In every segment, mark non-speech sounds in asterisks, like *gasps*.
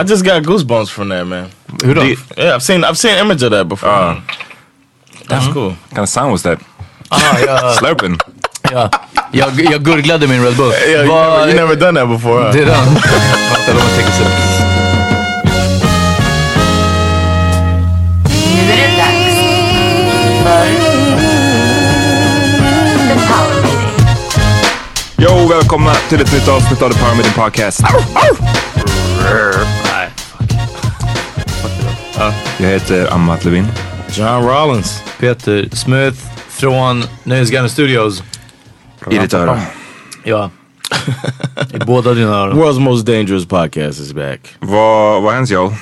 I just got goosebumps from that, man. Who don't? The- yeah, I've seen I've seen image of that before. Uh, That's cool. What kind of sound was that? Ah, ja, *laughs* Slurping. ja. Jag, jag gurglade min Red Bull. Yeah, you, Vad- never, you never done that before. Huh? Did han? Vänta, låt mig tänka sig. Nu är det dags för The Power Meeting. Jo, välkomna till ett nytt avsnitt av The Power Meeting Podcast. Nej, Jag heter Amat Levin. John Rollins. Peter Smith från Nöjesguiden Studios. I ditt öra. Ja. I båda dina öron. World's most dangerous podcast is back. Vad, vad händer yo?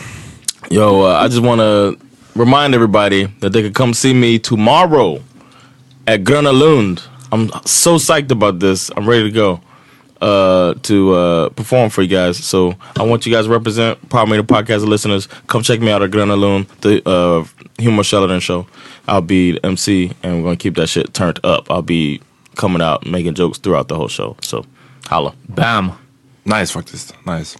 Yo, uh, I just want to remind everybody that they can come see me tomorrow at Gröna Lund. I'm so psyched about this. I'm ready to go uh, to uh, perform for you guys. So I want you guys to represent Power Meter Podcast listeners. Come check me out at Gröna Lund, the uh, Humor Sheldon show. I'll be the MC and we're to keep that shit turned up. I'll be coming out making jokes throughout the whole show. So holla. Bam. Nice faktiskt. Nice.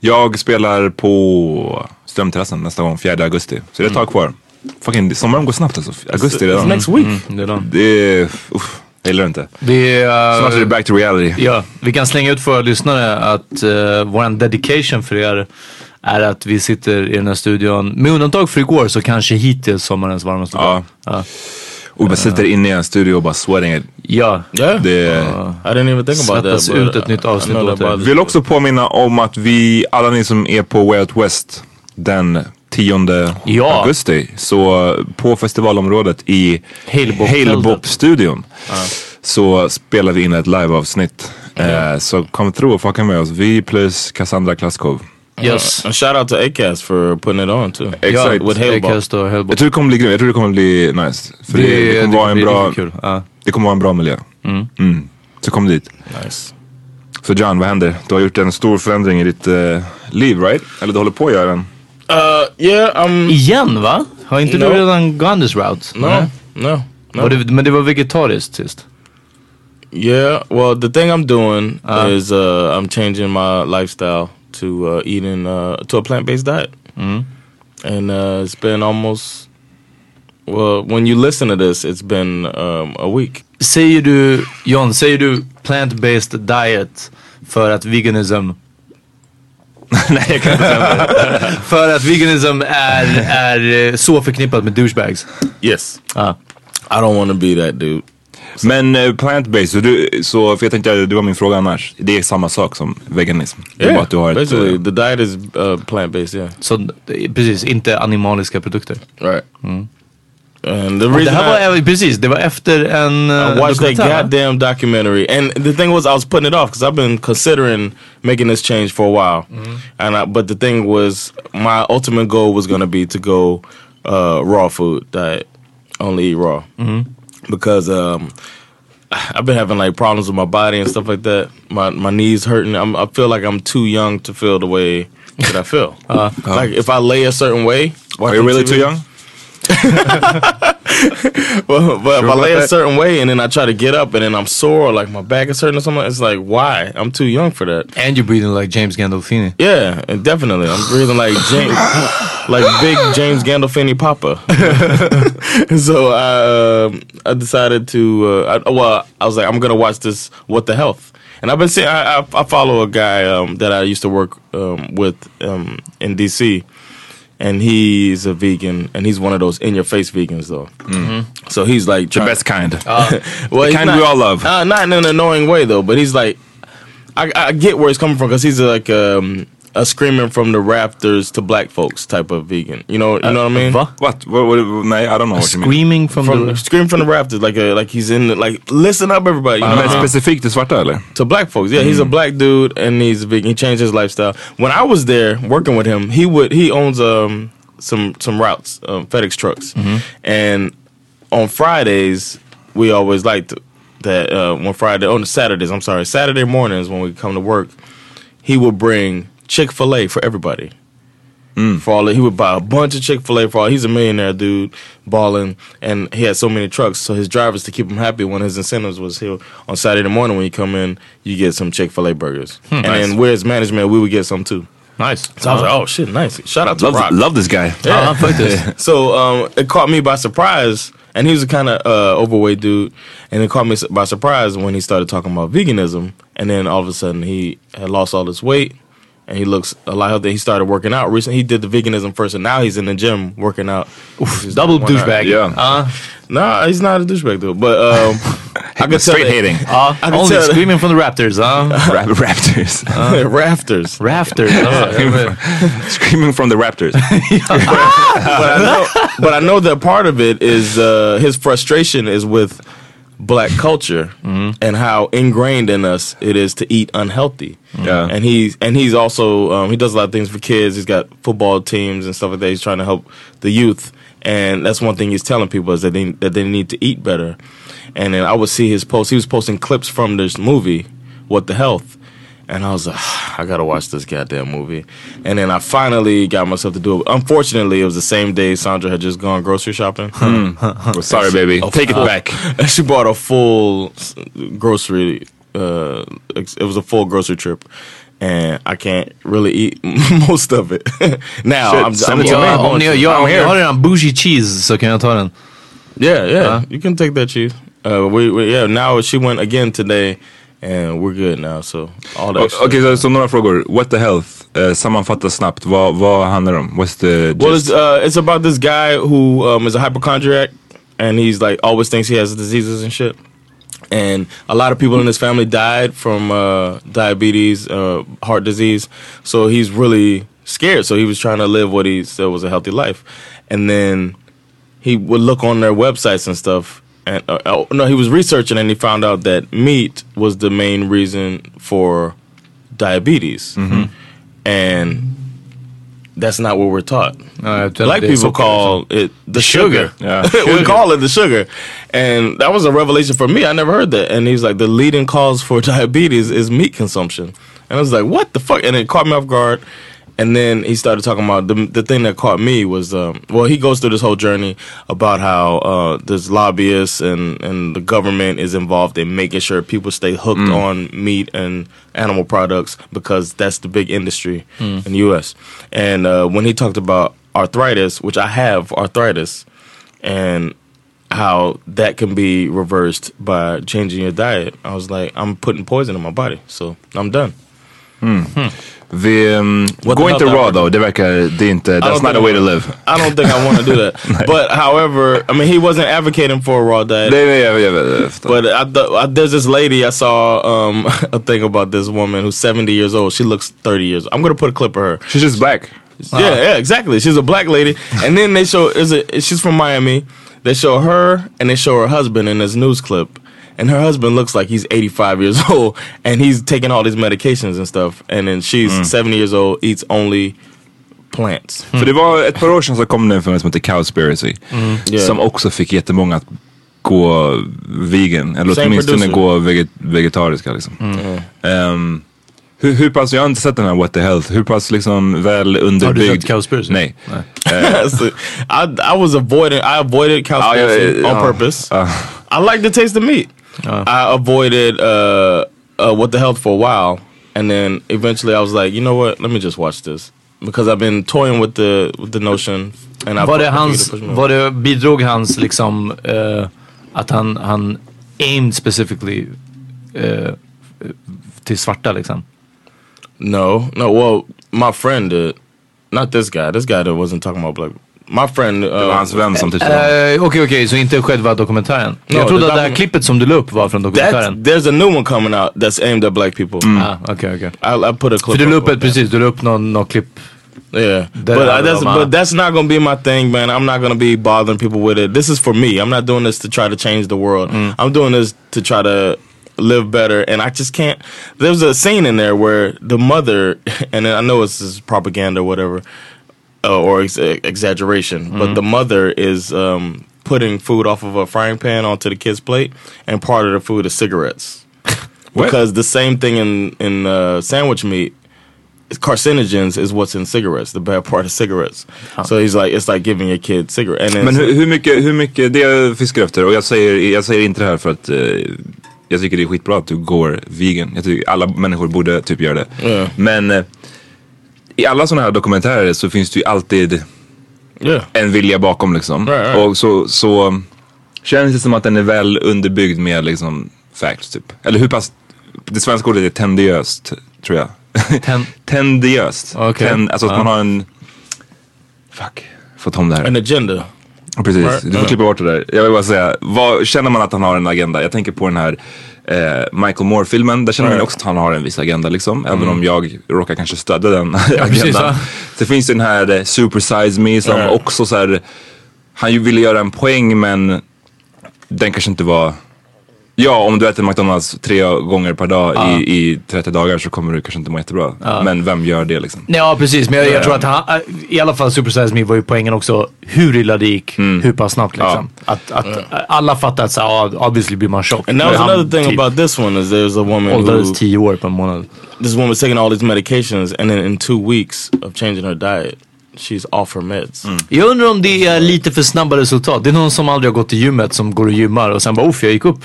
Jag spelar på Strömterrassen nästa gång, 4 augusti. Så det är ett tag kvar. Fucking, sommaren går snabbt alltså. Augusti It's redan. next week. De. Det är... Uff, jag gillar det inte. Vi, eh, Snart är det back to reality. ja, vi kan slänga ut för våra lyssnare att uh, våran dedication för er är att vi sitter i den här studion, med undantag för igår, så kanske hittills sommarens varmaste Ja. dag. Ja. Och bara sitter inne i en studio och bara sweating it. ja. Yeah. Det, I didn't even think about that. Svettas but ut ett nytt I- I avsnitt åt er. vill också påminna om att vi, alla ni som är på Way Out West den 10 Ja. augusti. Så på festivalområdet i Halebop- Halebop-studion så spelar vi in ett liveavsnitt Eh, så kom through och fucka med oss. Vi plus Cassandra Klaskov. Yes. And shout out to Acast for putting it on too. Exakt. With. Acast och Hellball. Jag tror det kommer bli grymt. Jag tror det kommer bli nice. För det, det, kommer vara en bra, kul. Ja. det kommer vara en bra miljö. Mm. Så kom dit. Nice. Så John, vad händer? Du har gjort en stor förändring i ditt eh, liv, right? Eller du håller på att göra den. Uh, yeah, I'm. Igen va? Har inte No. du redan gone this route? No, Nej. no, no. Det, men det var vegetariskt sist. Yeah, well, the thing I'm doing Uh. is uh, I'm changing my lifestyle to uh, eating uh, to a plant based diet, and uh, it's been almost. Well, when you listen to this, it's been um, a week. Säger du, John, säger du plant-based diet för att veganism *laughs* Nej, jag kan inte säga det. *laughs* För att veganism är, är eh, så förknippat med douchebags. Yes, Ah. I don't want to be that dude. Men eh, plant-based, så, du, så för jag tänkte, det var min fråga annars. Det är samma sak som veganism. Det är att du har ett... basically, eh, the diet is uh, plant based. Yeah, Så eh, precis, inte animaliska produkter. right. And the det reason här I- var, precis, det var efter en uh, I watched that goddamn documentary, and the thing was, I was putting it off because I've been considering making this change for a while. And I, but the thing was, my ultimate goal was going to be to go uh, raw food diet, only eat raw, because um, *sighs* I've been having like problems with my body and stuff like that. My my knees hurting. I'm, I feel like I'm too young to feel the way that I feel. *laughs* like if I lay a certain way, Are you really too young? *laughs* well, but if I lay a certain way and then I try to get up and then I'm sore or like my back is hurting or something, it's like why? I'm too young for that. And you're breathing like James Gandolfini. Yeah, and definitely, I'm breathing like James, *gasps* like big James Gandolfini Papa. *laughs* so I, um I decided to. Uh, I, well, I was like, I'm gonna watch this. What the health? And I've been seeing. I, I, I follow a guy um, that I used to work um, with um, in DC, and he's a vegan, and he's one of those in your face vegans though. So he's like The best kind. *laughs* well, The kind not- we all love. Uh, not in an annoying way though, but he's like, I, I get where he's coming from because he's like um, a screaming from the rafters to black folks type of vegan. You know, you know what I mean? Va? What? what, what nej, I don't know what you mean. Screaming from, From the... scream from the rafters, like a, like he's in the, like listen up everybody. You know? Men specifikt till svarta eller? to black folks. Yeah, he's a black dude and he's a vegan. He changed his lifestyle. When I was there working with him, he would he owns um some some routes, um, FedEx trucks, and on Fridays we always liked that uh, one Friday on the Saturdays. I'm sorry, Saturday mornings when we come to work, he would bring Chick Fil A for everybody. For all he would buy a bunch of Chick Fil A for all. He's a millionaire dude, balling, and he had so many trucks. So his drivers to keep him happy. One of his incentives was here on Saturday morning when you come in, you get some Chick Fil A burgers, and then we're management, we would get some too. Nice. So I was like, oh shit, nice. Shout out to Love, Rock. love this guy. Yeah. Ja, faktiskt. *laughs* So um, it caught me by surprise, and he was a kind of uh, overweight dude, and it caught me by surprise when he started talking about veganism, and then all of a sudden he had lost all his weight, and he looks a lot healthier. He started working out recently. He did the veganism first, and now he's in the gym working out. He's Double douchebag. Yeah. Ja. Nah, he's not a douchebag dude, but um, *laughs* I could tell Straight that- hating. Ja, *laughs* I can only tell screaming from the Raptors. Ja. *laughs* Rap Raptors. rafters. Rafters. Ja, jag. Screaming from the Raptors. but I know, but I know that part of it is uh, his frustration is with black culture and how ingrained in us it is to eat unhealthy. Yeah. and he's and he's also um, he does a lot of things for kids. He's got football teams and stuff like that. He's trying to help the youth, and that's one thing he's telling people is that they that they need to eat better. And then I would see his posts. He was posting clips from this movie, What the Health. And I was like, I gotta watch this goddamn movie. And then I finally got myself to do it. Unfortunately, it was the same day Sandra had just gone grocery shopping. Well, sorry baby. Take it back. And *laughs* she bought a full grocery. Uh, it was a full grocery trip, and I can't really eat *laughs* most of it. *laughs* now Shit, I'm, send I'm it to me. Ja, om ni, I'm ja, om ni here. har redan bougie cheese så kan jag ta den. Yeah, yeah, you can take that cheese. Uh, we, we yeah. Now she went again today, and we're good now. So all that. O- Okej, så, så några frågor. What the health? Uh, sammanfatta snabbt. Vad, vad handlar det om? What's the gist? Well, it's, uh, it's about this guy who um, is a hypochondriac, and he's like always thinks he has diseases and shit. And a lot of people in his family died from uh, diabetes, uh, heart disease. So he's really scared. So he was trying to live what he said was a healthy life. And then he would look on their websites and stuff, and uh, oh, no, he was researching and he found out that meat was the main reason for diabetes, and that's not what we're taught. Tror Black people call it the sugar. Yeah. *laughs* we call it the sugar. And that was a revelation for me. I never heard that. And he's like, the leading cause for *laughs* diabetes is meat consumption. And I was like, what the fuck? And it caught me off guard. And then he started talking about the, the thing that caught me was, um, well, he goes through this whole journey about how uh, there's lobbyists and, and the government is involved in making sure people stay hooked on meat and animal products because that's the big industry in the U.S. And uh, when he talked about arthritis, which I have arthritis, and how that can be reversed by changing your diet, I was like, I'm putting poison in my body, so I'm done. Um, What gå the inte hell raw though, det verkar, det är inte, that's don't a way to live. I don't think I want to do that. *laughs* but however, I mean, he wasn't advocating for a raw diet. Jag, jag, jag. But I I, there's this lady I saw um, *laughs* a thing about this woman who's 70 years old. She looks 30 years. old. I'm gonna put a clip of her. She's just black. Yeah, yeah, exactly. She's a black lady, and then they show is she's from Miami. They show her and they show her husband in this news clip, and her husband looks like he's 85 years *laughs* old, and he's taking all these medications and stuff, and then she's mm. 70 years old, eats only plants. Mm. För det var ett par år sedan så kom det en film som heter Cowspiracy. Mm. Yeah. Som också fick jättemånga att gå vegan. Eller Same åtminstone producer. gå veget vegetariska liksom. Ehm, hur, hur pass, jag har inte sett den här What the Health, hur pass liksom väl underbyggd? sett Cowspiracy? Nej. So, *laughs* I I was avoiding I avoided cowspiracy yeah, yeah, on uh, purpose. uh. I like the taste of meat. I avoided uh, uh, what the health for a while, and then eventually I was like, you know what? Let me just watch this because I've been toying with the with the notion. And Var det hans, var det, bidrog hans liksom eh, att han, han aimed specifically eh, till svarta liksom? No, no. Well, my friend did. Not this guy. This guy that wasn't talking about black. My friend. Uh, Det var hans vän som tyckte det var- Eh, Okej okej, så inte själva dokumentären? No, jag trodde the att det här docu- klippet som du la upp var från that, dokumentären. there's a new one coming out that's aimed at black people. Ah, okej okej. I, I put a clip. För du la up upp of ett, that. precis, du la upp någon, någon klipp. Yeah, That but uh, other that's Obama. but that's not gonna be my thing, man. I'm not gonna be bothering people with it. This is for me. I'm not doing this to try to change the world. I'm doing this to try to live better, and I just can't. There's a scene in there where the mother, *laughs* and I know it's this propaganda or whatever, uh, or ex- exaggeration, but the mother is um, putting food off of a frying pan onto the kid's plate, and part of the food is cigarettes. *laughs* because the same thing in in uh, sandwich meat carcinogens is what's in cigarettes, the bad part of cigarettes. So he's like, it's like giving your kid cigarette. And Men hur, hur, mycket, hur mycket, det jag fiskar efter, och jag säger, jag säger inte det här för att eh, jag tycker det är skitbra att du går vegan. Jag tycker alla människor borde typ göra det. Ja. Men eh, i alla sådana här dokumentärer så finns det ju alltid yeah, en vilja bakom liksom. Right, right. Och så, så känns det som att den är väl underbyggd med liksom facts typ. Eller hur pass, det svenska ordet är tendiöst tror jag. Ten- *laughs* tendiöst. Okej. Ten, alltså att Ja. man har en, fuck, fått om det här. an agenda. Precis, du får klippa bort det där. Jag vill bara säga, vad, känner man att han har en agenda? Jag tänker på den här eh, Michael Moore-filmen. Där känner man också att han har en viss agenda liksom. Även om jag råkar kanske stödja den precis, agendan. ja. Så finns det den här eh, Super Size Me som Right. också så här, han ju ville göra en poäng men den kanske inte var Ja, om du äter McDonalds tre gånger per dag i, i 30 dagar så kommer du kanske inte må jättebra. Men vem gör det liksom? Ja precis, men jag, jag tror att han, i alla fall Super Size Me var ju poängen också hur illa det gick, hur pass snabbt liksom. Att, att alla fattar att så, ja, obviously blir man tjock. And that was another thing typ about this one is there's a woman åldrades who, tio år på en månad. this woman's taking all these medications and then in two weeks of changing her diet, she's off her meds. Jag undrar om det är lite för snabba resultat. Det är någon som aldrig har gått till gymmet som går och gymmar och sen bara uff jag gick upp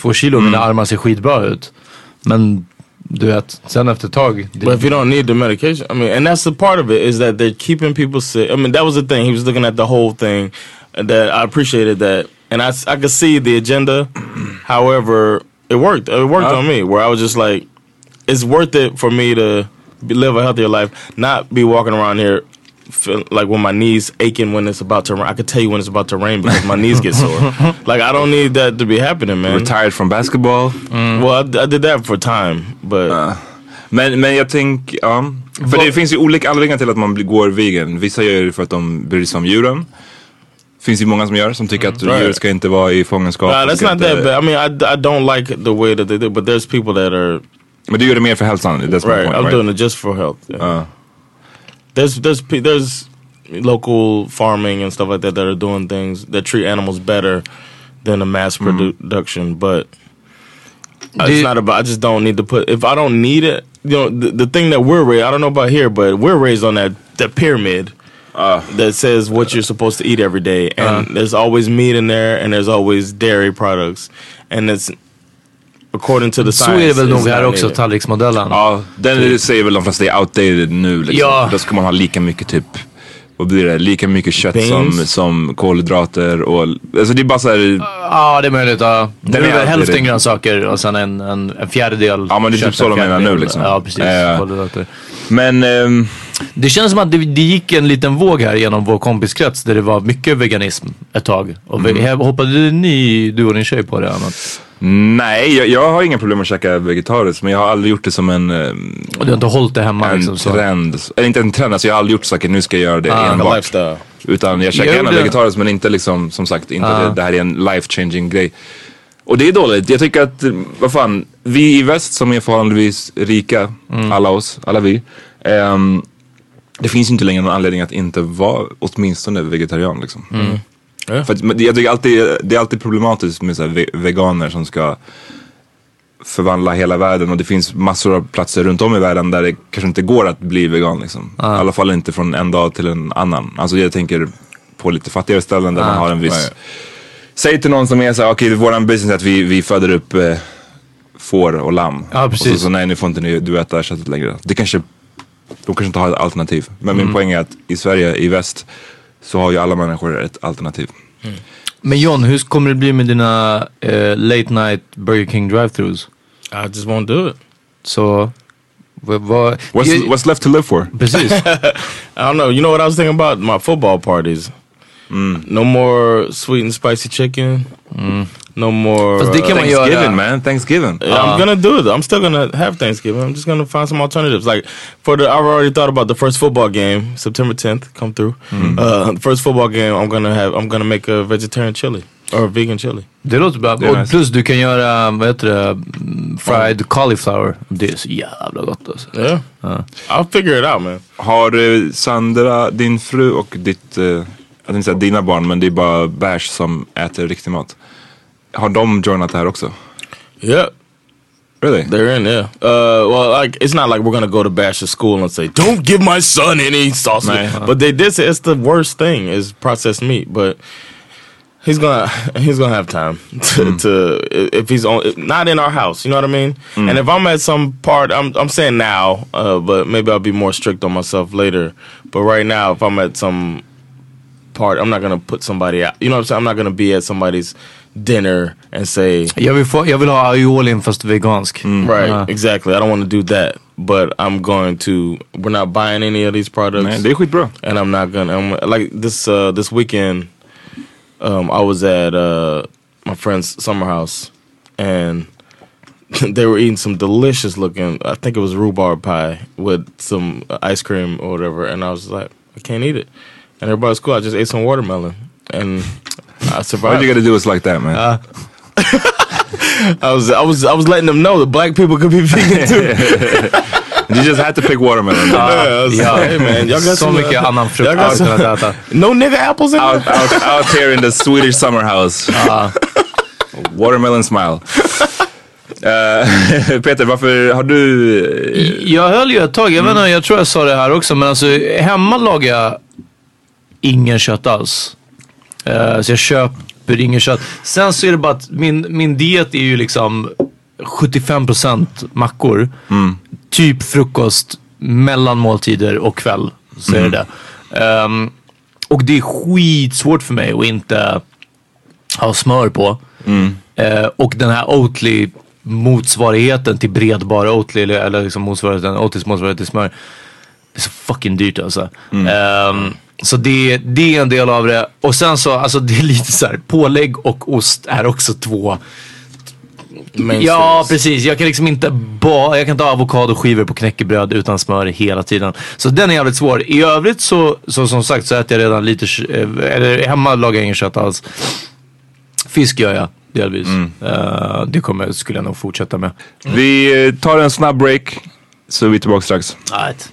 två kilo och mina armar ser skitbra ut. Men du vet, sen efter ett tag. But if you don't need the medication, I mean, and that's the part of it is that they're keeping people sick. I mean, that was the thing. He was looking at the whole thing. That I appreciated that, and I I could see the agenda. *clears throat* However, it worked. It worked on me where I was just like, it's worth it for me to live a healthier life, not be walking around here. Feel like when my knees aching when it's about to rain. I could tell you when it's about to rain because my knees get sore. *laughs* Like I don't need that to be happening, man. Retired from basketball. Well, I, I did that for time, but Men, men jag tänker, ja. För det finns ju olika anledningar till att man går vegan. Vissa gör det för att de bryr sig om djuren. finns ju många som gör, som tycker att Right. djur ska inte vara i fångenskap. Nah, that's not inte- that bad. I mean, I, I don't like the way that they do, but there's people that are Men du gör det mer för hälsan, that's my right. point, I'm right? doing it just for health. yeah. Uh, There's there's there's local farming and stuff like that that are doing things that treat animals better than a mass produ- production, but uh, Do it's not about. I just don't need to put. If I don't need it, you know, the, the thing that we're raised. I don't know about here, but we're raised on that that pyramid. that says what you're supposed to eat every day, and there's always meat in there, and there's always dairy products, and it's according to the Så science. är det väl nog här också, tallriksmodellen. ja, den säger väl de flesta är outdated nu liksom. Ja. Då ska man ha lika mycket typ vad blir det? Lika mycket kött Beans. som, som kolhydrater och... Alltså det är bara såhär... Ja, det är möjligt. Ja. Nu Den är är det alltid hälften det. grönsaker och sen en, en, en fjärdedel Ja, men det är typ så de menar nu, liksom. Ja, precis. Eh. Kolhydrater. Men... ehm, Det känns som att det, det gick en liten våg här genom vår kompiskrets där det var mycket veganism ett tag. Och Mm. hoppade ni, du och din tjej på det? Annat? Nej, jag, jag har inga problem att käka vegetariskt men jag har aldrig gjort det som en... Och du har inte hållit det hemma en liksom? Så. trend. Eller inte en trend, alltså jag har aldrig gjort saker, nu ska jag göra det Like a enbart. Utan jag käkar gärna vegetariskt men inte liksom, som sagt, inte Ah. det, det här är en life changing grej. Och det är dåligt. Jag tycker att, vad fan, vi i väst som är förhållandevis rika, Mm. alla oss, alla vi. ehm, det finns ju inte längre någon anledning att inte vara åtminstone vegetarian liksom. Mm. Ja. För jag tycker alltid, det är alltid problematiskt med så veganer som ska förvandla hela världen och det finns massor av platser runt om i världen där det kanske inte går att bli vegan liksom. I alla fall inte från en dag till en annan. Alltså jag tänker på lite fattigare ställen där man har en viss... Säg till någon som är såhär, okej våran business är att vi, vi föder upp eh, får och lamm. Precis. Och så, så nej nu får inte ni, du äta köttet längre. Det kanske, de kanske inte har ett alternativ. Men Mm. min poäng är att i Sverige, i väst, så har ju alla människor ett alternativ. Men John, hur kommer det bli med dina eh, late night Burger King drive-thrus? I just won't do it. Så, vad What's, what's left to live for? Precis. *laughs* I don't know. You know what I was thinking about? My football parties. No more sweet and spicy chicken. No more. Fast det kan uh, man Thanksgiving man, Thanksgiving. Yeah, I'm gonna do it. I'm still gonna have Thanksgiving. I'm just gonna find some alternatives. Like for the, I've already thought about the first football game, September 10th, come through. Uh, the first football game, I'm gonna have. I'm gonna make a vegetarian chili or a vegan chili. Det låter bra. Och plus du kan göra, vad heter det, mm, fried cauliflower. Det är så jävla gott alltså. Yeah, I'll figure it out, man. Har Sandra, din fru och ditt, eh, jag tänkte säga dina barn, men det är bara bärs som äter riktig mat. Har de joinat det här också? Yeah, Really? they're in. Yeah. Uh, well, like it's not like we're gonna go to Bash's school and say, "Don't give my son any sausage." Right. But they did say it's the worst thing is processed meat, but. He's gonna *laughs* he's gonna have time *laughs* to, to if he's on not in our house, you know what I mean. And if I'm at some part, I'm I'm saying now, uh, but maybe I'll be more strict on myself later. But right now, if I'm at some part, I'm not gonna put somebody out. You know what I'm saying? I'm not gonna be at somebody's dinner and say, Jag vill, få, jag vill ha aiolin fast vegansk. right, Ja. exactly. I don't want to do that. But I'm going to. We're not buying any of these products Nej, det är skitbra. and I'm not gonna. I'm, like this uh, this weekend, um, I was at uh, my friend's summer house, and *laughs* they were eating some delicious looking. I think it was rhubarb pie with some uh, ice cream or whatever, and I was like, I can't eat it. And everybody's cool. I just ate some watermelon, and I All survived. you gotta do is like that man. *laughs* I was I was I was letting them know that black people could be vegan too. *laughs* you just had to pick watermelon. *laughs* Yeah, I was Ja. like, hey man, y'all got Så some, mycket annan frukt att some, äta. no nigga apples in out, there. out, out here in the Swedish summer house. Watermelon smile. Eh, Peter, varför har du... eh, Jag höll ju ett tag, jag vet inte, jag tror jag sa det här också, men alltså hemma lagar jag ingen kött alls. Eh, så jag köper ingen kött. Sen så är det bara att min, min diet är ju liksom 75% mackor. Typ frukost, mellan måltider och kväll. Så är det det. Ehm, och det är skitsvårt för mig att inte ha smör på. Eh, och den här Oatly motsvarigheten till bredbar Oatly eller, liksom motsvarigheten, Oatlys motsvarighet till smör. Det är så fucking dyrt alltså. Ehm, så det, det är en del av det. Och sen så, alltså det är lite så här, pålägg och ost är också två mainstays. Ja, precis. Jag kan liksom inte bara, jag kan inte ha avokadoskivor på knäckebröd utan smör hela tiden. Så den är jävligt svår. I övrigt så, så som sagt så äter jag redan lite, eh, eller hemma lagar jag ingen kött alls. Fisk gör jag delvis. Eh, det kommer, skulle jag nog fortsätta med. Vi eh, tar en snabb break, så är vi tillbaka strax. Right.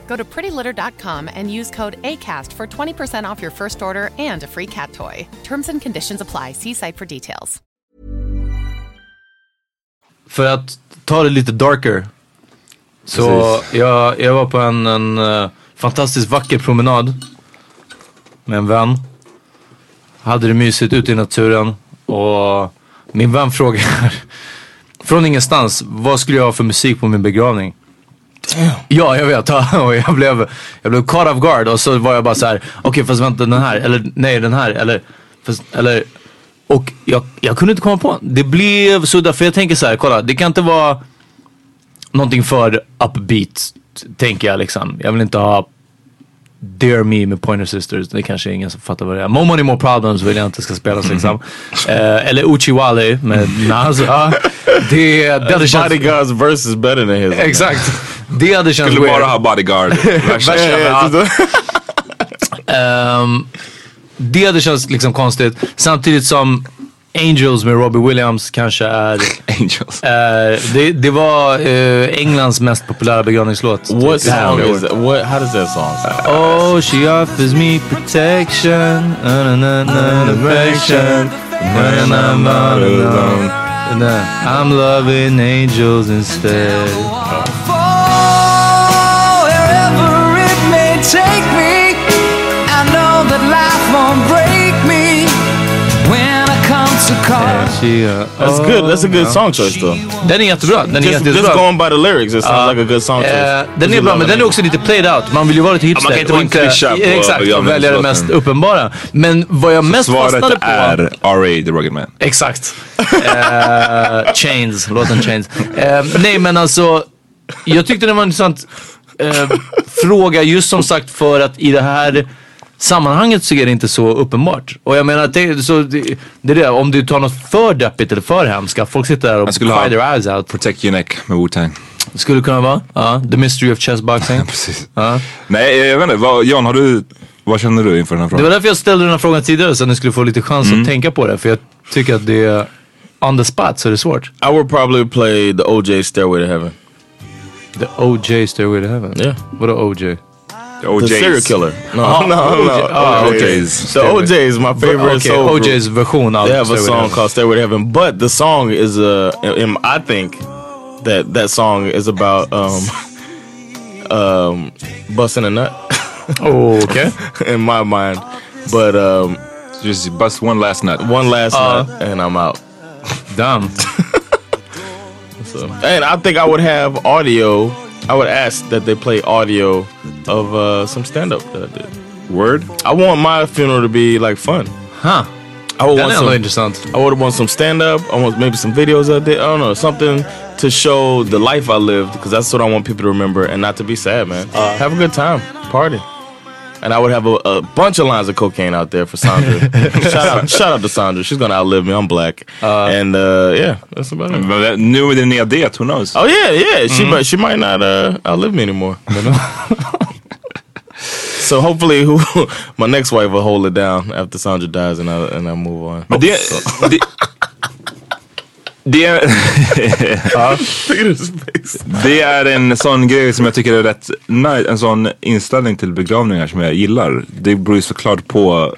Go to prettylitter.com and use code ACAST for 20% off your first order and a free cat toy. Terms and conditions apply. See site for details. För att ta det lite darker. Så jag, jag var på en, en eh, fantastiskt vacker promenad. Med en vän. Hade det mysigt ute i naturen. Och min vän frågar *laughs* från ingenstans. Vad skulle jag ha för musik på min begravning? Ja, jag vet. *laughs* Och jag blev, jag blev caught off guard och så var jag bara så här. Okej, fast vänta den här. Eller nej, den här. Eller, fast, eller och jag, jag kunde inte komma på. Det blev sudda för jag tänker så här, kolla det kan inte vara någonting för upbeat tänker jag liksom. Jag vill inte ha Dear Me med Pointer Sisters. Det kanske är ingen som fattar vad det är. More Money More Problems vill jag inte ska spelas liksom. eh, eller Uchiwali med Nas. Ja, det, *laughs* det hade känts... Bodyguard's verse is better than his. Exakt. Det hade känts Skulle weird. bara ha bodyguard. *laughs* Ehm, det hade känts liksom konstigt. Samtidigt som Angels med Robbie Williams kanske är... *laughs* Angels. är- det, det var eh, Englands mest populära begravningslåt. What Typ. song is that? What? How does that song sound? Oh, she offers me protection. Na, na, na, na, affection. When I'm all alone. Na, I'm loving angels instead. wherever it may take me. She, uh, That's oh, good. That's a good song choice though. Den är jättebra. Den är Just, just jättebra. going by the lyrics, it sounds like a good song choice. Eh, den är bra men den är också lite played out. Man vill ju vara lite hipster. man kan inte vara en klyscha på Exakt, och välja det mest uppenbara. Men vad jag mest Svaret fastnade på... är R.A. The Rugged Man. Exakt. Eh, chains, låten Chains. Eh, nej men alltså, jag tyckte det var en intressant eh, fråga just som sagt för att i det här sammanhanget så är det inte så uppenbart. Och jag menar det, så det, det är det, om du tar något för deppigt eller för hemskt, ska folk sitta där och cry ha- their eyes out. Protect Your Neck med Wu-Tang. Skulle kunna vara, ja. The Mystery of Chessboxing. *laughs* Precis. Ja. Nej, jag vet inte. Vad, Jan, har du, vad känner du inför den här Det frågan? var därför jag ställde den här frågan tidigare så att ni skulle få lite chans Mm. att tänka på det. För jag tycker att det är on the spot så är det svårt. I would probably play the OJ Stairway to Heaven. The OJ Stairway to Heaven? Yeah. Vadå OJ? The serial killer. No, Ah, *laughs* no, OJ. no. Ah, OJ's. OJ's. The OJ is my favorite Okay, soul group. OJ's version av They have a Stairway song called Stairway to Heaven, but the song is uh, I think that that song is about um, *laughs* um, busting a nut *laughs* Oh, okay. in my mind. But um, Just bust one last nut. one last Uh, nut and I'm out. Dumb. So, and I think I would have audio. I would ask that they play audio of uh, some stand up that I did. Word? I want my funeral to be like fun. Huh. I would Den want some, intressant. I would want some stand up. I want maybe some videos I did. I don't know something to show the life I lived because that's what I want people to remember and not to be sad, man. have a good time, party. And I would have a, a bunch of lines of cocaine out there for Sandra. *laughs* shout out, shout out to Sandra. She's gonna outlive me. I'm black, and uh, yeah, that's about it. Nu med din nya det, who knows? Oh yeah, yeah. She might she might not uh, outlive me anymore. *laughs* So hopefully, who *laughs* my next wife will hold it down after Sandra dies, and I and I move on. Men det, det, det, är, *laughs* det är en sån grej som jag tycker är rätt nice, en sån inställning till begravningar som jag gillar. Det beror ju såklart på,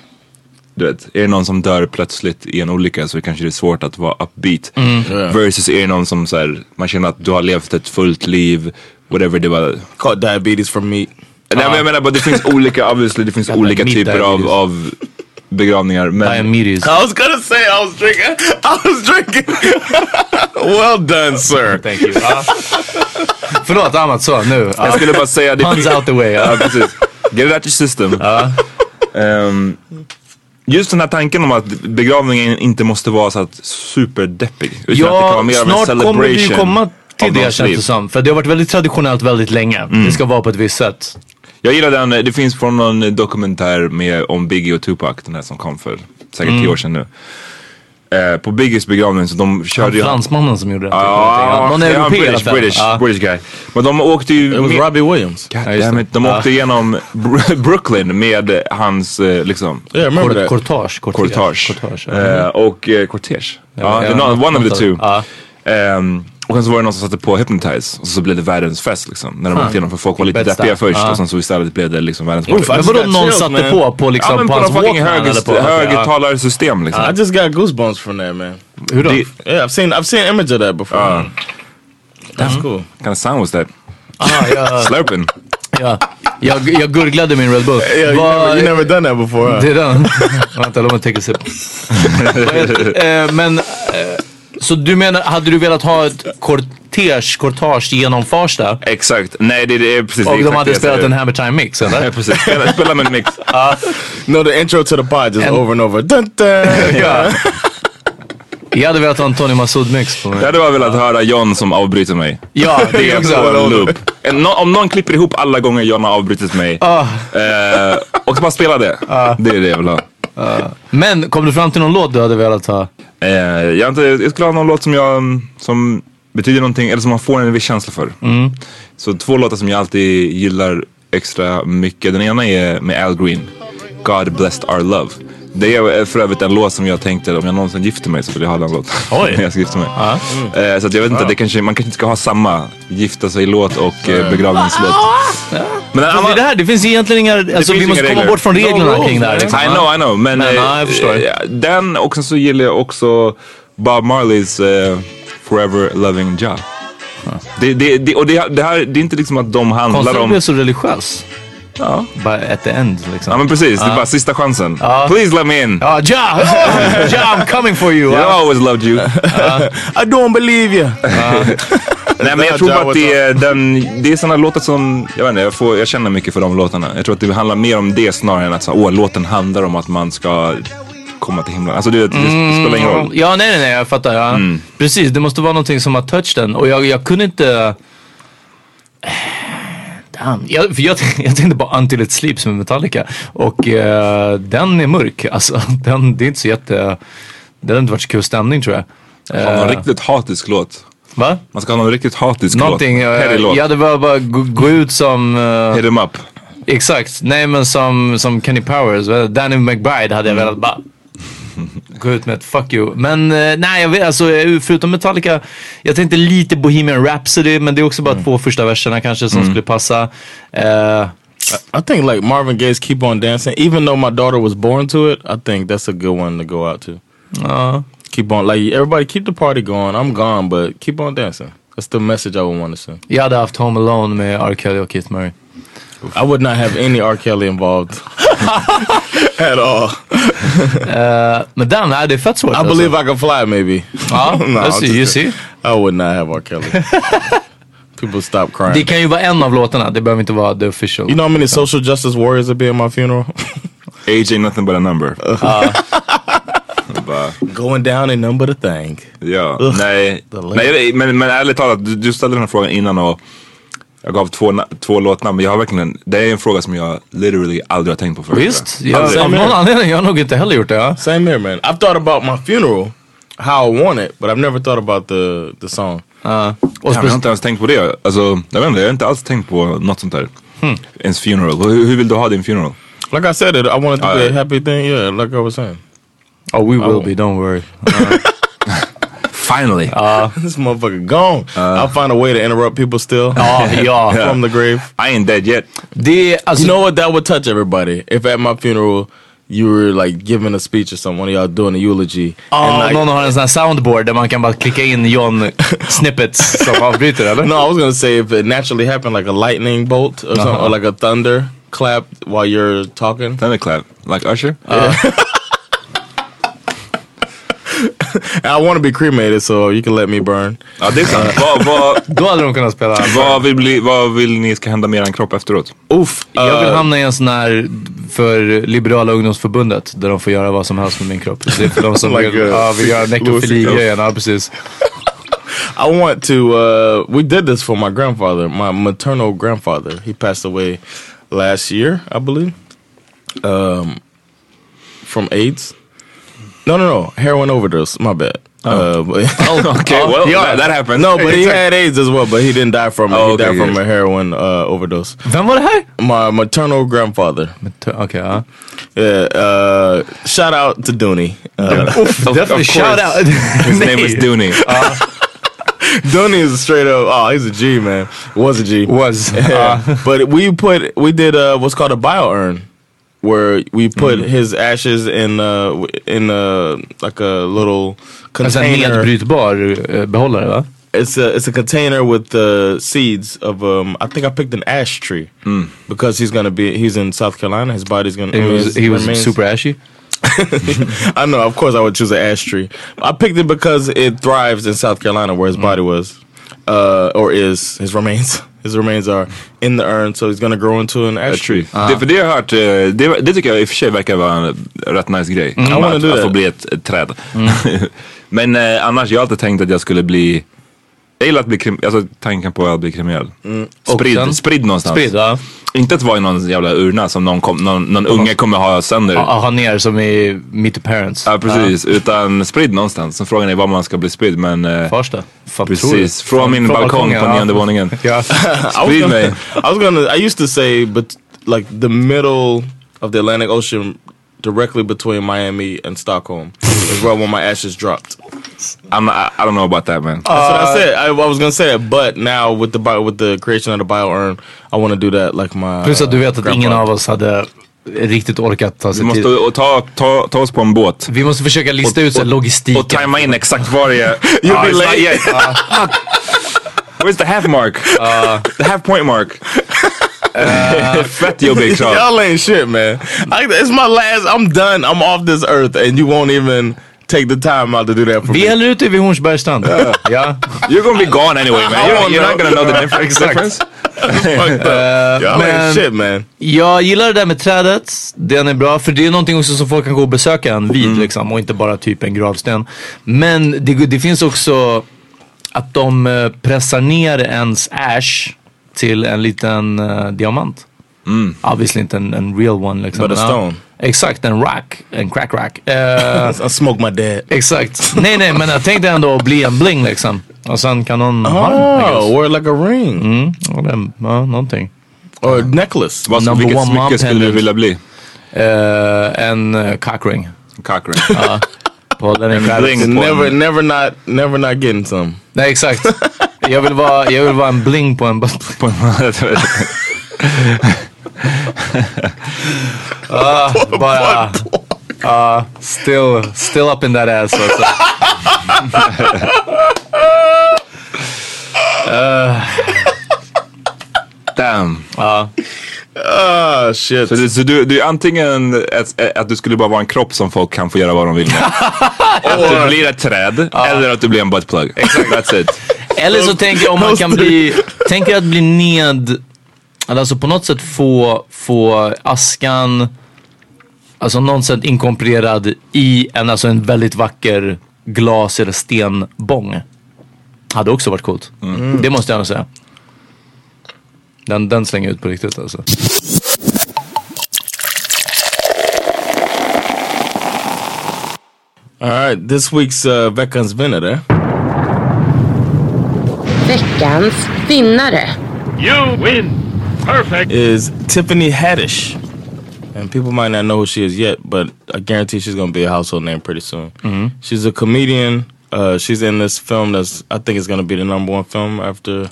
du vet, är det någon som dör plötsligt i en olycka så kanske det är svårt att vara upbeat. Yeah. Versus är det någon som så här, man känner att du har levt ett fullt liv, whatever det var. Caught diabetes from meat. Nej men jag menar bara det finns olika, obviously det finns olika typer av, av begravningar. Men, Diabetes. I was gonna say I was drinking. I was drinking. *laughs* well done, sir. Thank you. Ja. Förlåt Amat, så nu. Ja. Jag skulle bara säga det. Puns out the way. Ja, Ja. precis. Get it out your system. Ehm, just den här tanken om att begravningen inte måste vara så att superdeppig. Utan att det kan vara Ja, mer av en snart celebration. kommer vi ju komma till det känns det som. För det har varit väldigt traditionellt väldigt länge. Det ska vara på ett visst sätt. Jag gillar den, det finns från någon dokumentär med, om Biggie och Tupac, den här som kom för säkert tio år sedan nu. Eh, på Biggies begravning så de körde ju... Fransmannen som gjorde det. Ja, Någon europé British, fall. British, Ja. British guy. Men de åkte ju... It was Robbie Williams. God just damn det. it. De åkte igenom Br- *laughs* Brooklyn med hans, eh, liksom, Yeah, remember that. Cortage. Cortage. Cortage. Eh, och eh, någon- one of the two. Ehm, och sen så var det någon som satte på Hypnotize och så blev det världens fest liksom. När de åkte igenom för folk var lite Best deppiga först och sen så istället blev det liksom världens party. I Men vadå någon satte på på liksom Ja men på på hans någon fucking Walkman eller höger, på? ja. högtalarsystem liksom. I just got goosebumps from that, man. Hur då? Yeah, I've seen I've seen image of that before. That's cool. What kind of sound was that? Ah, ja, *laughs* Slurping. ja. Jag, jag gurglade min Red Bull. Yeah, you, Vad- never, you never done that before. Huh? Det är den. *laughs* Vänta, låt mig take a sip. Vad heter- eh, Men, eh, så du menar, hade du velat ha ett cortege, cortage genom Farsta? Exakt. Nej det, det är precis Och de hade spelat en Hammer Time Mix Ja, eller? precis. Spela, spela med en mix. *laughs* No, the intro to the pod just And- over and over. Dun, dun. *laughs* Ja. *laughs* Jag hade velat ha en Tony Massoud mix på mig. Jag hade bara velat höra John som avbryter mig. Ja, det är också. en loop. En, om någon klipper ihop alla gånger John har avbrutit mig Ah. eh, och bara spela det. Det är det jag vill ha. Men kom du fram till någon låt du hade velat ha? Eh, jag, inte, jag skulle ha någon låt som jag som betyder någonting eller som man får en viss känsla för. Mm. Så två låtar som jag alltid gillar extra mycket. Den ena är med Al Green. God blessed our love. Det är för övrigt en låt som jag tänkte om jag någonsin gifter mig så vill jag ha den låten. Oj. *laughs* när jag ska gifta mig. Eh, så att jag vet inte, det kanske, man kanske inte ska ha samma gifta sig-låt och eh, begravningslåt. Men en Men det, är annan, det, här, det finns egentligen inga, alltså finns vi inga måste komma regler. bort från reglerna kring det här. Liksom. I know, I know. Men, Men, eh, ja, jag förstår. eh, den och sen så gillar jag också Bob Marleys eh, Forever Loving Ja. Det, det, det, och det, det här, det är inte liksom att de handlar Konstigt om... blev så religiös. Ja. Bara at the end liksom. ja men precis, det är bara sista chansen. Ja. Please let me in. Ja, ja! *laughs* Ja, I'm coming for you! I always loved you. *laughs* I don't believe you. Nej men jag tror att det är, den, det är sådana låtar som, jag vet inte, jag, får, jag känner mycket för de låtarna. Jag tror att det handlar mer om det snarare än att så, åh, låten handlar om att man ska komma till himlen. Alltså det, det, det spelar ingen roll. Ja, nej, nej, nej, jag fattar. Ja. Precis, det måste vara någonting som har touched den. Och jag, jag kunde inte... Damn. Jag, för jag, *laughs* jag tänkte på Until It Sleeps med Metallica. Och eh, den är mörk. Alltså, den, det är inte så jätte... Det har inte varit så kul stämning tror jag. Ha någon Eh, riktigt hatisk låt. Va? Man ska ha någon riktigt hatisk Någonting. låt. Petty Uh, låt. jag hade bara, gå, ut som... eh, Hit em up. Exakt. Nej men som, som Kenny Powers. Danny McBride hade jag velat bara *laughs* gå ut med ett fuck you. Men eh, nej, jag vet, alltså, förutom Metallica. Jag tänkte lite Bohemian Rhapsody. Men det är också bara två första verserna kanske som skulle passa. Eh, I think like Marvin Gaye's "Keep On Dancing." Even though my daughter was born to it, I think that's a good one to go out to. ja. Keep on, like everybody, keep the party going. I'm gone, but keep on dancing. That's the message I would want to send. jag hade haft Home Alone med R. Kelly och Keith Murray. I would not have any R. Kelly involved *laughs* at all. Eh, men den, nej, det är fett svårt. I believe I can fly, maybe. *laughs* Ja, No, let's I'm see, you see. I would not have R. Kelly. *laughs* People stop crying. Det kan ju vara en av låtarna. Det behöver inte vara the official. you know how many social justice warriors would be at my funeral? Age ain't nothing but a number. Bara, *laughs* Going down in number the thing. ja, Ugh. nej. Nej men, men ärligt talat, du, du ställde den här frågan innan och jag gav två, två låtnamn. Men jag har verkligen, det är en fråga som jag literally aldrig har tänkt på förut. Visst, jag. av någon anledning jag har nog inte heller gjort det. Ja. Same here, man. I've thought about my funeral, how I want it, but I've never thought about the the song. Ja. Och Jag har inte ens tänkt på det. Alltså, jag vet inte, jag har inte alls tänkt på något sånt där. Hmm. Ens funeral. Hur, hur vill du ha din funeral? Like I said, it, I want it to be a happy thing. Yeah, like I was saying. Oh, we will Oh. be, don't worry. *laughs* Finally! Uh, *laughs* this motherfucker gone. Uh, I'll find a way to interrupt people still. Oh, ja, ja. *laughs* From the grave. I ain't dead yet. Det, alltså, uh, you know what? That would touch everybody. If at my funeral you were like giving a speech or something, one of y'all doing a eulogy. Ja, and, like, någon har en sån här soundboard där man kan bara klicka in John snippets som avbryter eller? Eh? No, I was gonna say if it naturally happened, like a lightning bolt or something, or uh-huh. like a thunder clap while you're talking. Thunder clap, Like Usher? And *laughs* I want to be cremated, so you can let me burn. Ja, det är sant. vad, vad, *laughs* Då hade de kunnat spela. vad, vill bli, vad vill ni ska hända med er kropp efteråt? Oof. Jag vill Uh, hamna i en sån här för Liberala ungdomsförbundet där de får göra vad som helst med min kropp. Det är för de som *laughs* Oh vill, ja, vill göra nekrofili-grejen. Ja, precis. I want to. Uh, we did this for my grandfather, my maternal grandfather. He passed away last year, I believe, um, from AIDS. No, no, no, heroin overdose. My bad. Uh, *laughs* but *laughs* Okay, *laughs* well, yeah, that happened. no, but he had AIDS as well, but he didn't die from it. Oh, he okay, died from a heroin uh, overdose. Vem var det? My maternal grandfather. Okay, ja. Yeah. Uh, shout out to Dooney. Uh, Definitely shout out. His name is Dooney. Dooney is a straight up. Oh, he's a G man. Was a G. Was. Yeah. but we put we did uh, what's called a bio urn, where we put Mm. his ashes in uh, in uh, like a little Alltså en container. nedbrytbar eh, behållare va? It's a it's a container with the seeds of um. I think I picked an ash tree because he's gonna be he's in South Carolina. His body's gonna. He was, his he was remains- super ashy. *laughs* I know. Of course, I would choose an ash tree. I picked it because it thrives in South Carolina, where his body was, uh, or is his remains. His remains are in the urn, so he's gonna grow into an ash tree. tree. Det, för det har jag hört, eh, det, det tycker jag i och för sig verkar vara en rätt nice grej. I wanna att, do att that. få bli ett, ett träd. *laughs* Men eh, annars, jag har alltid tänkt att jag skulle bli jag gillar att bli krim, alltså tanken på att bli kriminell. Och Spridd, sen? spridd någonstans. Spridd, ja. Inte att vara i någon jävla urna som någon, kom, någon, någon unge kommer ha sönder. Ha, ha ner som i Meet the Parents. Ja precis, utan spridd någonstans. Så frågan är var man ska bli spridd men... eh, Farsta. Fan, Precis, du? från min balkong balkongen, på ja. nionde våningen. *laughs* Ja. *laughs* Sprid gonna, mig. I was gonna. I used to say, but like the middle of the Atlantic Ocean, directly between Miami and Stockholm, is where I want my ashes dropped. I'm, I, I don't know about that man. That's what I said. I, I was gonna say that, but now with the bio, with the creation of the bio urn, I want to do that like my. Plus att du vet att grandpa. ingen av oss hade riktigt orkat ta Vi sig måste tid. och ta, ta, ta oss på en båt. Vi måste försöka lista ut så här logistiken. Och tajma in exakt var det är. *laughs* You'll Ah, be not late. Ah. *laughs* Where's the half mark? the half point mark. *laughs* *laughs* Fett jobbig *laughs* krav. Y'all ain't shit, man. I, it's my last. I'm done. I'm off this earth, and you won't even take the time out to do that for Vi me. häller ut det vid Hornsbergs strand. Ja. You're gonna be gone anyway man. You're, you're not gonna know the difference. Y'all men- ain't shit, man. Jag gillar det där med trädet. Den är bra. För det är någonting också som folk kan gå och besöka en vid liksom. Och inte bara typ en gravsten. Men det, det finns också att de eh, pressar ner ens ash till en liten eh, diamant. Mm. Obviously inte en, en real one liksom. But a stone. Exakt, en rack. En crack rack. Eh, *laughs* I smoke my dad. exakt. Nej nej men jag tänkte ändå bli en bling liksom. Och sen kan någon ha den. Oh, wear like a ring Mm, ja, det, ja, någonting. or a necklace. Vad, Number vilket smycke skulle du vilja bli? Eh, en uh, cockring. Cockring. Ja. På den *laughs* är Never, never not, never not getting some. Nej exakt. *laughs* Jag vill vara, jag vill vara en bling på en. På en- Ah, bara, ah, still, still up in that ass alltså. *laughs* Damn. Ja. Oh shit. Så, det, så du, du är antingen att, att du skulle bara vara en kropp som folk kan få göra vad de vill med. *laughs* att du blir ett träd eller att du blir en buttplug. That's it. *laughs* Eller så tänker jag om man kan bli, tänker att bli ned, alltså på något sätt få, få askan Alltså någon sätt inkorporerad i en, alltså en väldigt vacker glas eller stenbång. Hade också varit coolt. Mm. Det måste jag nog säga. Den, den slänger jag ut på riktigt alltså. All right, this week's uh, veckans vinnare Veckans vinnare. You win. Perfect. Is Tiffany Haddish. And people might not know who she is yet, but I guarantee she's to be a household name pretty soon. Mhm. She's a comedian. Uh, she's in this film that's, I think, is to be the number one film after,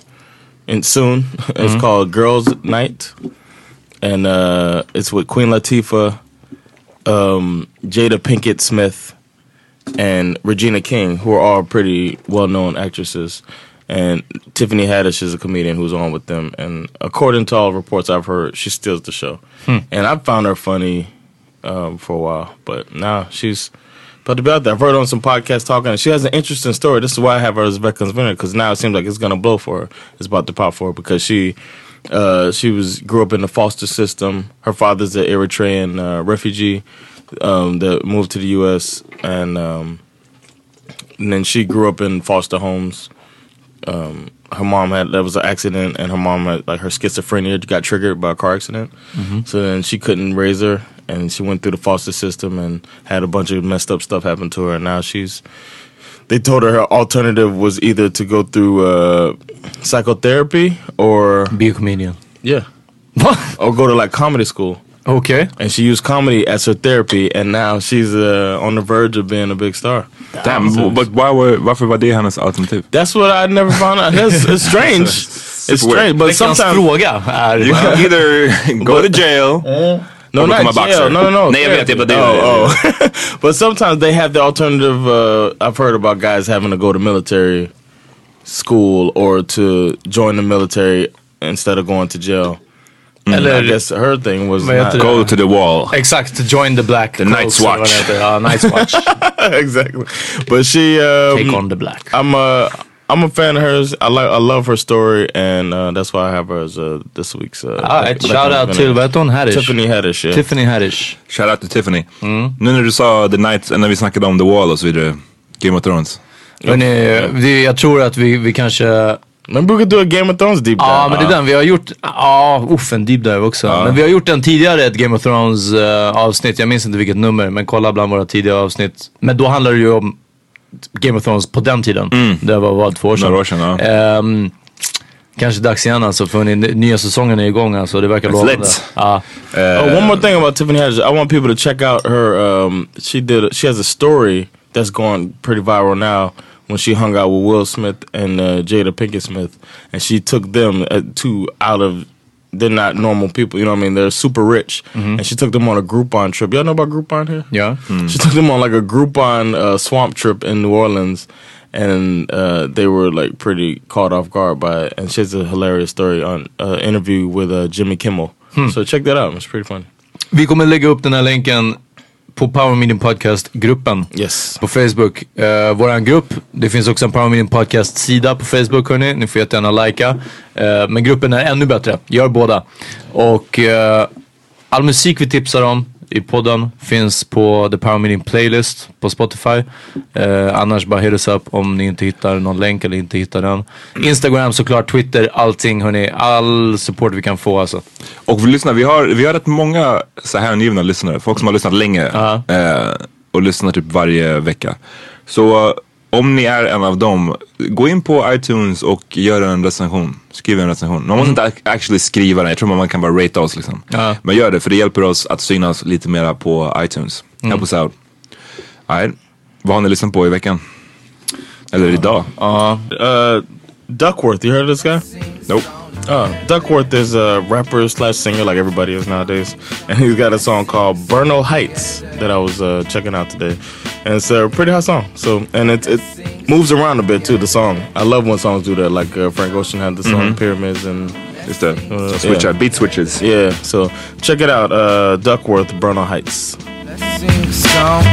and soon. it's Mhm. called Girls Night. And uh, it's with Queen Latifah, um, Jada Pinkett Smith, and Regina King, who are all pretty well known actresses. And Tiffany Haddish is a comedian who's on with them. And according to all reports I've heard, she steals the show. Hmm. And I found her funny um, for a while, but now she's about to be out there. I've heard on some podcasts talking, she has an interesting story. This is why I have her as Veterans Winner, because now it seems like it's going to blow for her. It's about to pop for her because she uh, she was grew up in the foster system. Her father's an Eritrean uh, refugee um, that moved to the U.S. and um, and then she grew up in foster homes. Um, her mom had that was an accident, and her mom had like her schizophrenia got triggered by a car accident. Mhm. So then she couldn't raise her, and she went through the foster system and had a bunch of messed up stuff happen to her. And now she's. They told her her alternative was either to go through uh, psychotherapy or be a comedian. Yeah. or go to like comedy school. Okay. And she used comedy as her therapy, and now she's uh, on the verge of being a big star. Damn, but why were, varför var det hennes alternativ? That's what I never found out. That's, it's *laughs* strange. it's strange, but sometimes fråga är... *laughs* You can either *laughs* go to jail No, or become not a boxer. jail. No, no, no. Nej, jag vet. Det var det. Oh, oh. but sometimes they have the alternative. Uh, I've heard about guys having to go to military school or to join the military instead of going to jail. And Eller- I guess her thing was not- Go to the wall. Exakt, join the black The Coast, Night's Watch. det heter. Night's *laughs* Watch. exactly. But she um, Take on the black. I'm a I'm a fan of hers. I like I love her story, and uh, that's why I have her as uh, this week's. Uh, Ah, ett shout out till, vad heter hon? Haddish? Tiffany Haddish. Yeah. Tiffany Haddish. Shout out till Tiffany. Mm. Nu när du sa The Night, and när vi snackade om The Wall och så vidare. Game of Thrones. Hörrni, det, jag tror att vi, vi kanske... Men brukar du Game of Thrones deep dive? Ja, men det är den. Vi har gjort, ja, uff, en deep dive också. Men vi har gjort en tidigare ett Game of Thrones eh, avsnitt. Jag minns inte vilket nummer, men kolla bland våra tidiga avsnitt. Men då handlade det ju om Game of Thrones på den tiden. Det var vad, två år sedan? Några år sedan, ja. Ehm, kanske dags igen alltså, för ni, nya säsongen är igång alltså. Det verkar It's lovande. lit. Ja. oh, one more thing about Tiffany Haddish. I want people to check out her. Um, she did. She has a story that's going pretty viral now. When she hung out with Will Smith and uh, Jada Pinkett Smith, and she took them uh, two out of. They're not normal people, you know what I mean? They're super rich, and she took them on a Groupon trip. Y'all know about Groupon here? Yeah. She took them on like a Groupon uh, swamp trip in New Orleans, and uh, they were like pretty caught off guard by it. And she has a hilarious story on uh, interview with uh, Jimmy Kimmel. So check that out. It's pretty funny. Vi kommer lägga upp den här länken på Power Meeting Podcast-gruppen Yes. på Facebook. Uh, våran grupp, det finns också en Power Meeting Podcast-sida på Facebook hörni. Ni får jättegärna likea. Uh, men gruppen är ännu bättre. Gör båda. Och uh, all musik vi tipsar om i podden finns på The Power Meeting Playlist på Spotify. Uh, annars bara hit us up om ni inte hittar någon länk eller inte hittar den. Instagram såklart, Twitter, allting hörni. All support vi kan få alltså. Och vi lyssnar, vi har, vi har rätt många så här hängivna lyssnare. Folk som har lyssnat länge. Eh, och lyssnar typ varje vecka. Så eh, om ni är en av dem, gå in på iTunes och gör en recension. Skriv en recension. Man måste inte ac- actually skriva den. Jag tror man kan bara rate oss liksom. Ja. Men gör det för det hjälper oss att synas lite mera på iTunes. Mm. Help us out. Alright. Vad har ni lyssnat på i veckan? Eller idag? Uh, Duckworth, you heard of this guy? Nope. Uh, Duckworth is a rapper slash singer like everybody is nowadays. And he's got a song called Burno Heights that I was uh, checking out today. And it's a pretty hot song. So And it, it moves around a bit too, the song. I love when songs do that. Like uh, Frank Ocean had the song Mhm. Pyramids and... Just that. Uh, Switch yeah. out, beat switches. Yeah, so check it out. Uh, Duckworth, Burno Heights. Sing a song.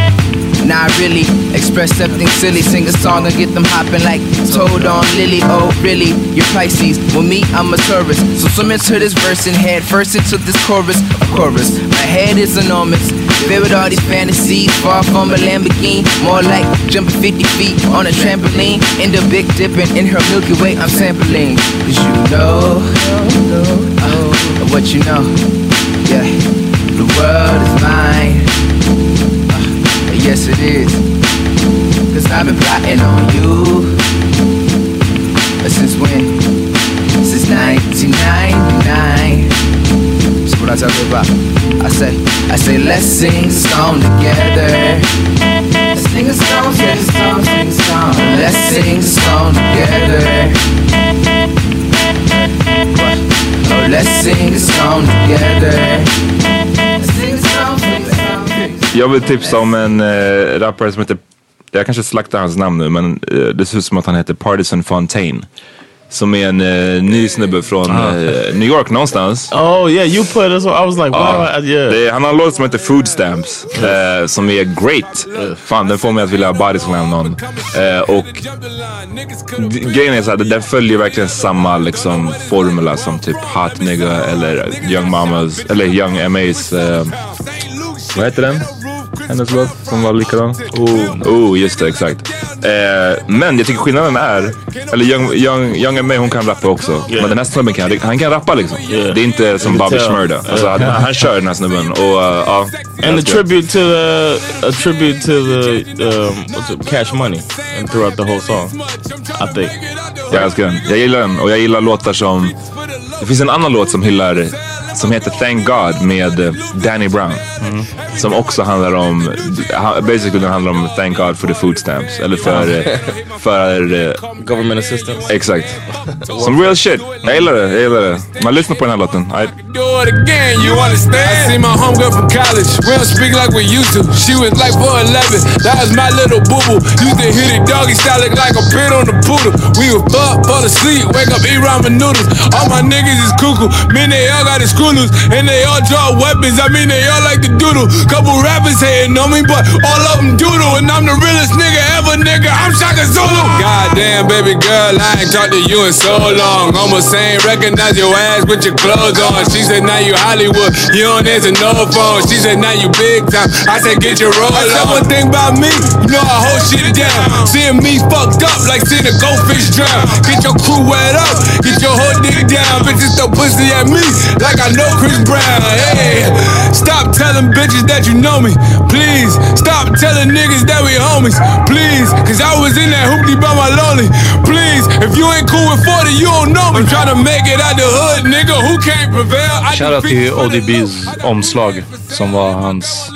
Not really express something silly. Sing a song and get them hopping like toad on Lily. Oh, really? You're Pisces. Well, me, I'm a Taurus. So swim into this verse and head first into this chorus. Chorus. My head is enormous. Filled with all these fantasies. Far from a Lamborghini. More like jumping 50 feet on a trampoline. In the big dipping in her Milky Way, I'm sampling. Cause you know uh, what you know. Yeah, the world is mine. Yes, it is. Cause I've been plotting on you. Since when? Since 1999. That's what I you about. I say, I say, let's sing a song together. Let's sing a song, sing a song, sing a song. Let's sing a song together. Oh, let's sing a song together. Jag vill tipsa om en uh, rappare som heter, jag kanske slaktar hans namn nu men eh, det ser ut som att han heter Partisan Fontaine. Som är en uh, ny snubbe från eh, New York någonstans. Oh yeah, you put it. So I was like, wow, yeah. det han har en låt som heter Food Stamps som är great. Fan, den får mig att vilja bodyslam någon. Eh, och grejen är så här, den följer verkligen samma liksom, formula som typ Hot Nigga eller Young Mamas, eller Young M.A.'s, vad heter den? Hennes låt som var likadan. Oh, oh just det, exakt. Eh, men jag tycker skillnaden är, eller Young, Young, Young M.A. hon kan rappa också. Men den här snubben kan, han kan rappa liksom. Det är inte som Bobby. Shmurda. Alltså, han, han kör den här snubben och uh, ja. And a tribute to the a tribute to the um, what's it, Cash Money and throughout the whole song. I think. Jag älskar den. Jag gillar den och jag gillar låtar som... Det finns en annan låt som hyllar, som heter Thank God med eh, Danny Brown. Som också handlar om, basically den handlar om Thank God for the food stamps. Eller för, eh, för eh, Government assistance. Exakt. Som real shit. Jag gillar det, jag gillar det. Man lyssnar på den här låten. I, do it again, you understand? I see my homegirl from college. We don't speak like we used to. She was like 4'11. That was my little boo boo. Used to hit it doggy style look like a pin on the poodle. We was fuck, fall asleep, wake up, eat ramen noodles. All my niggas is cuckoo. Man, they all got the screw. And they all draw weapons. I mean, they all like to doodle. Couple rappers hating on me, but all of them doodle. And I'm the realest nigga ever, nigga. I'm Shaka Zulu. Goddamn, baby girl, I ain't talked to you in so long. Almost ain't recognize your ass with your clothes on. She said, now you Hollywood. You don't answer no phone. She said, now you big time. I said, get your roll I said, one thing about me, you know I hold shit down. Seeing me fucked up like seeing a goldfish drown. Get your crew wet up, get your whole dick down. Bitches throw pussy at me like I know Chris Brown. Hey, stop telling bitches that you know me. Please, stop telling niggas that we homies. Please, cause I was in that hoopty by my lonely. Please, if you ain't cool with 40, you don't know me. I'm trying to make it out the hood, nigga. Who can't prevail? I Shoutout till ODBs omslag som var hans,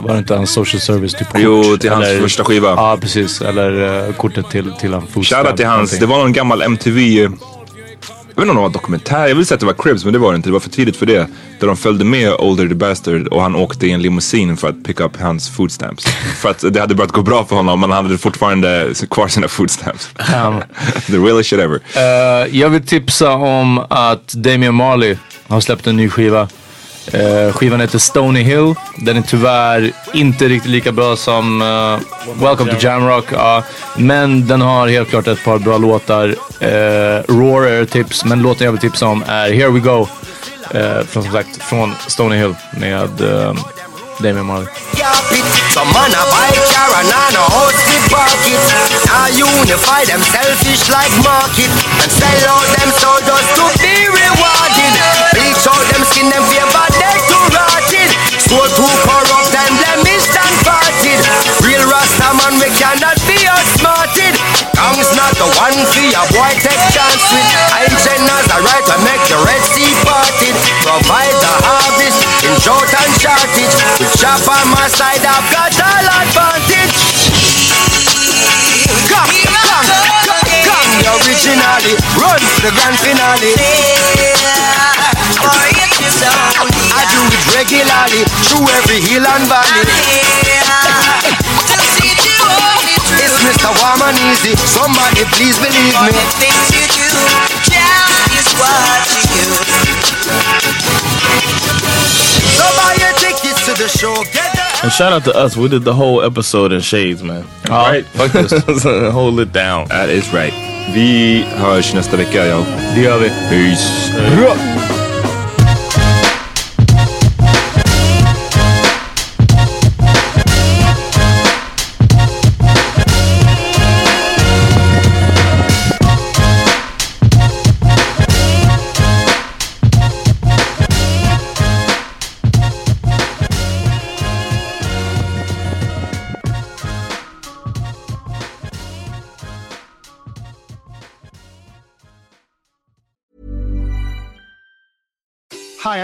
var det inte hans social service typ kort? Jo, till hans första skiva. Ja, precis. Eller eh, kortet till, till han food Shoutout till hans, någonting. det var någon gammal MTV, eh, jag vet inte om det var dokumentär, jag vill säga att det var Cribs men det var det inte, det var för tidigt för det. Där de följde med Older the Bastard och han åkte i en limousin för att pick up hans food stamps. *laughs* för att det hade börjat gå bra för honom men han hade fortfarande kvar sina food stamps. Ja. *laughs* The realest shit ever. Eh, jag vill tipsa om att Damian Marley har släppt en ny skiva. Uh, skivan heter Stony Hill. Den är tyvärr inte riktigt lika bra som uh, Welcome to Jamrock. Uh, men den har helt klart ett par bra låtar. Uh, Roar är tips, men låten jag vill tipsa om är Here We Go. eh, från, som sagt, från Stony Hill med uh, Damien Marley. Some man a bike car and on a horse with pocket. Now unify them selfish like market and sell out them soldiers to be rewarded. Bleach out them skin them fear body. So too corrupt and blemished and parted. Real Rasta man we cannot be outsmarted. Kong's not the one for your boy take chance with. I'm has a right to make the Red Sea parted. Provide the harvest in drought and shortage. With shop on my side, I've got all advantage. Come, come, come, come, the originally run to the grand finale. I do it regularly through every hill and valley. It's Mr. Warm and Easy. Somebody please believe me. things you do, is what you So buy your tickets to the show. Get And shout out to us. We did the whole episode in shades man. Ja, right? faktiskt. *laughs* Hold it down. That is right. Vi hörs nästa vecka, ja. Det gör vi. Peace. Hi,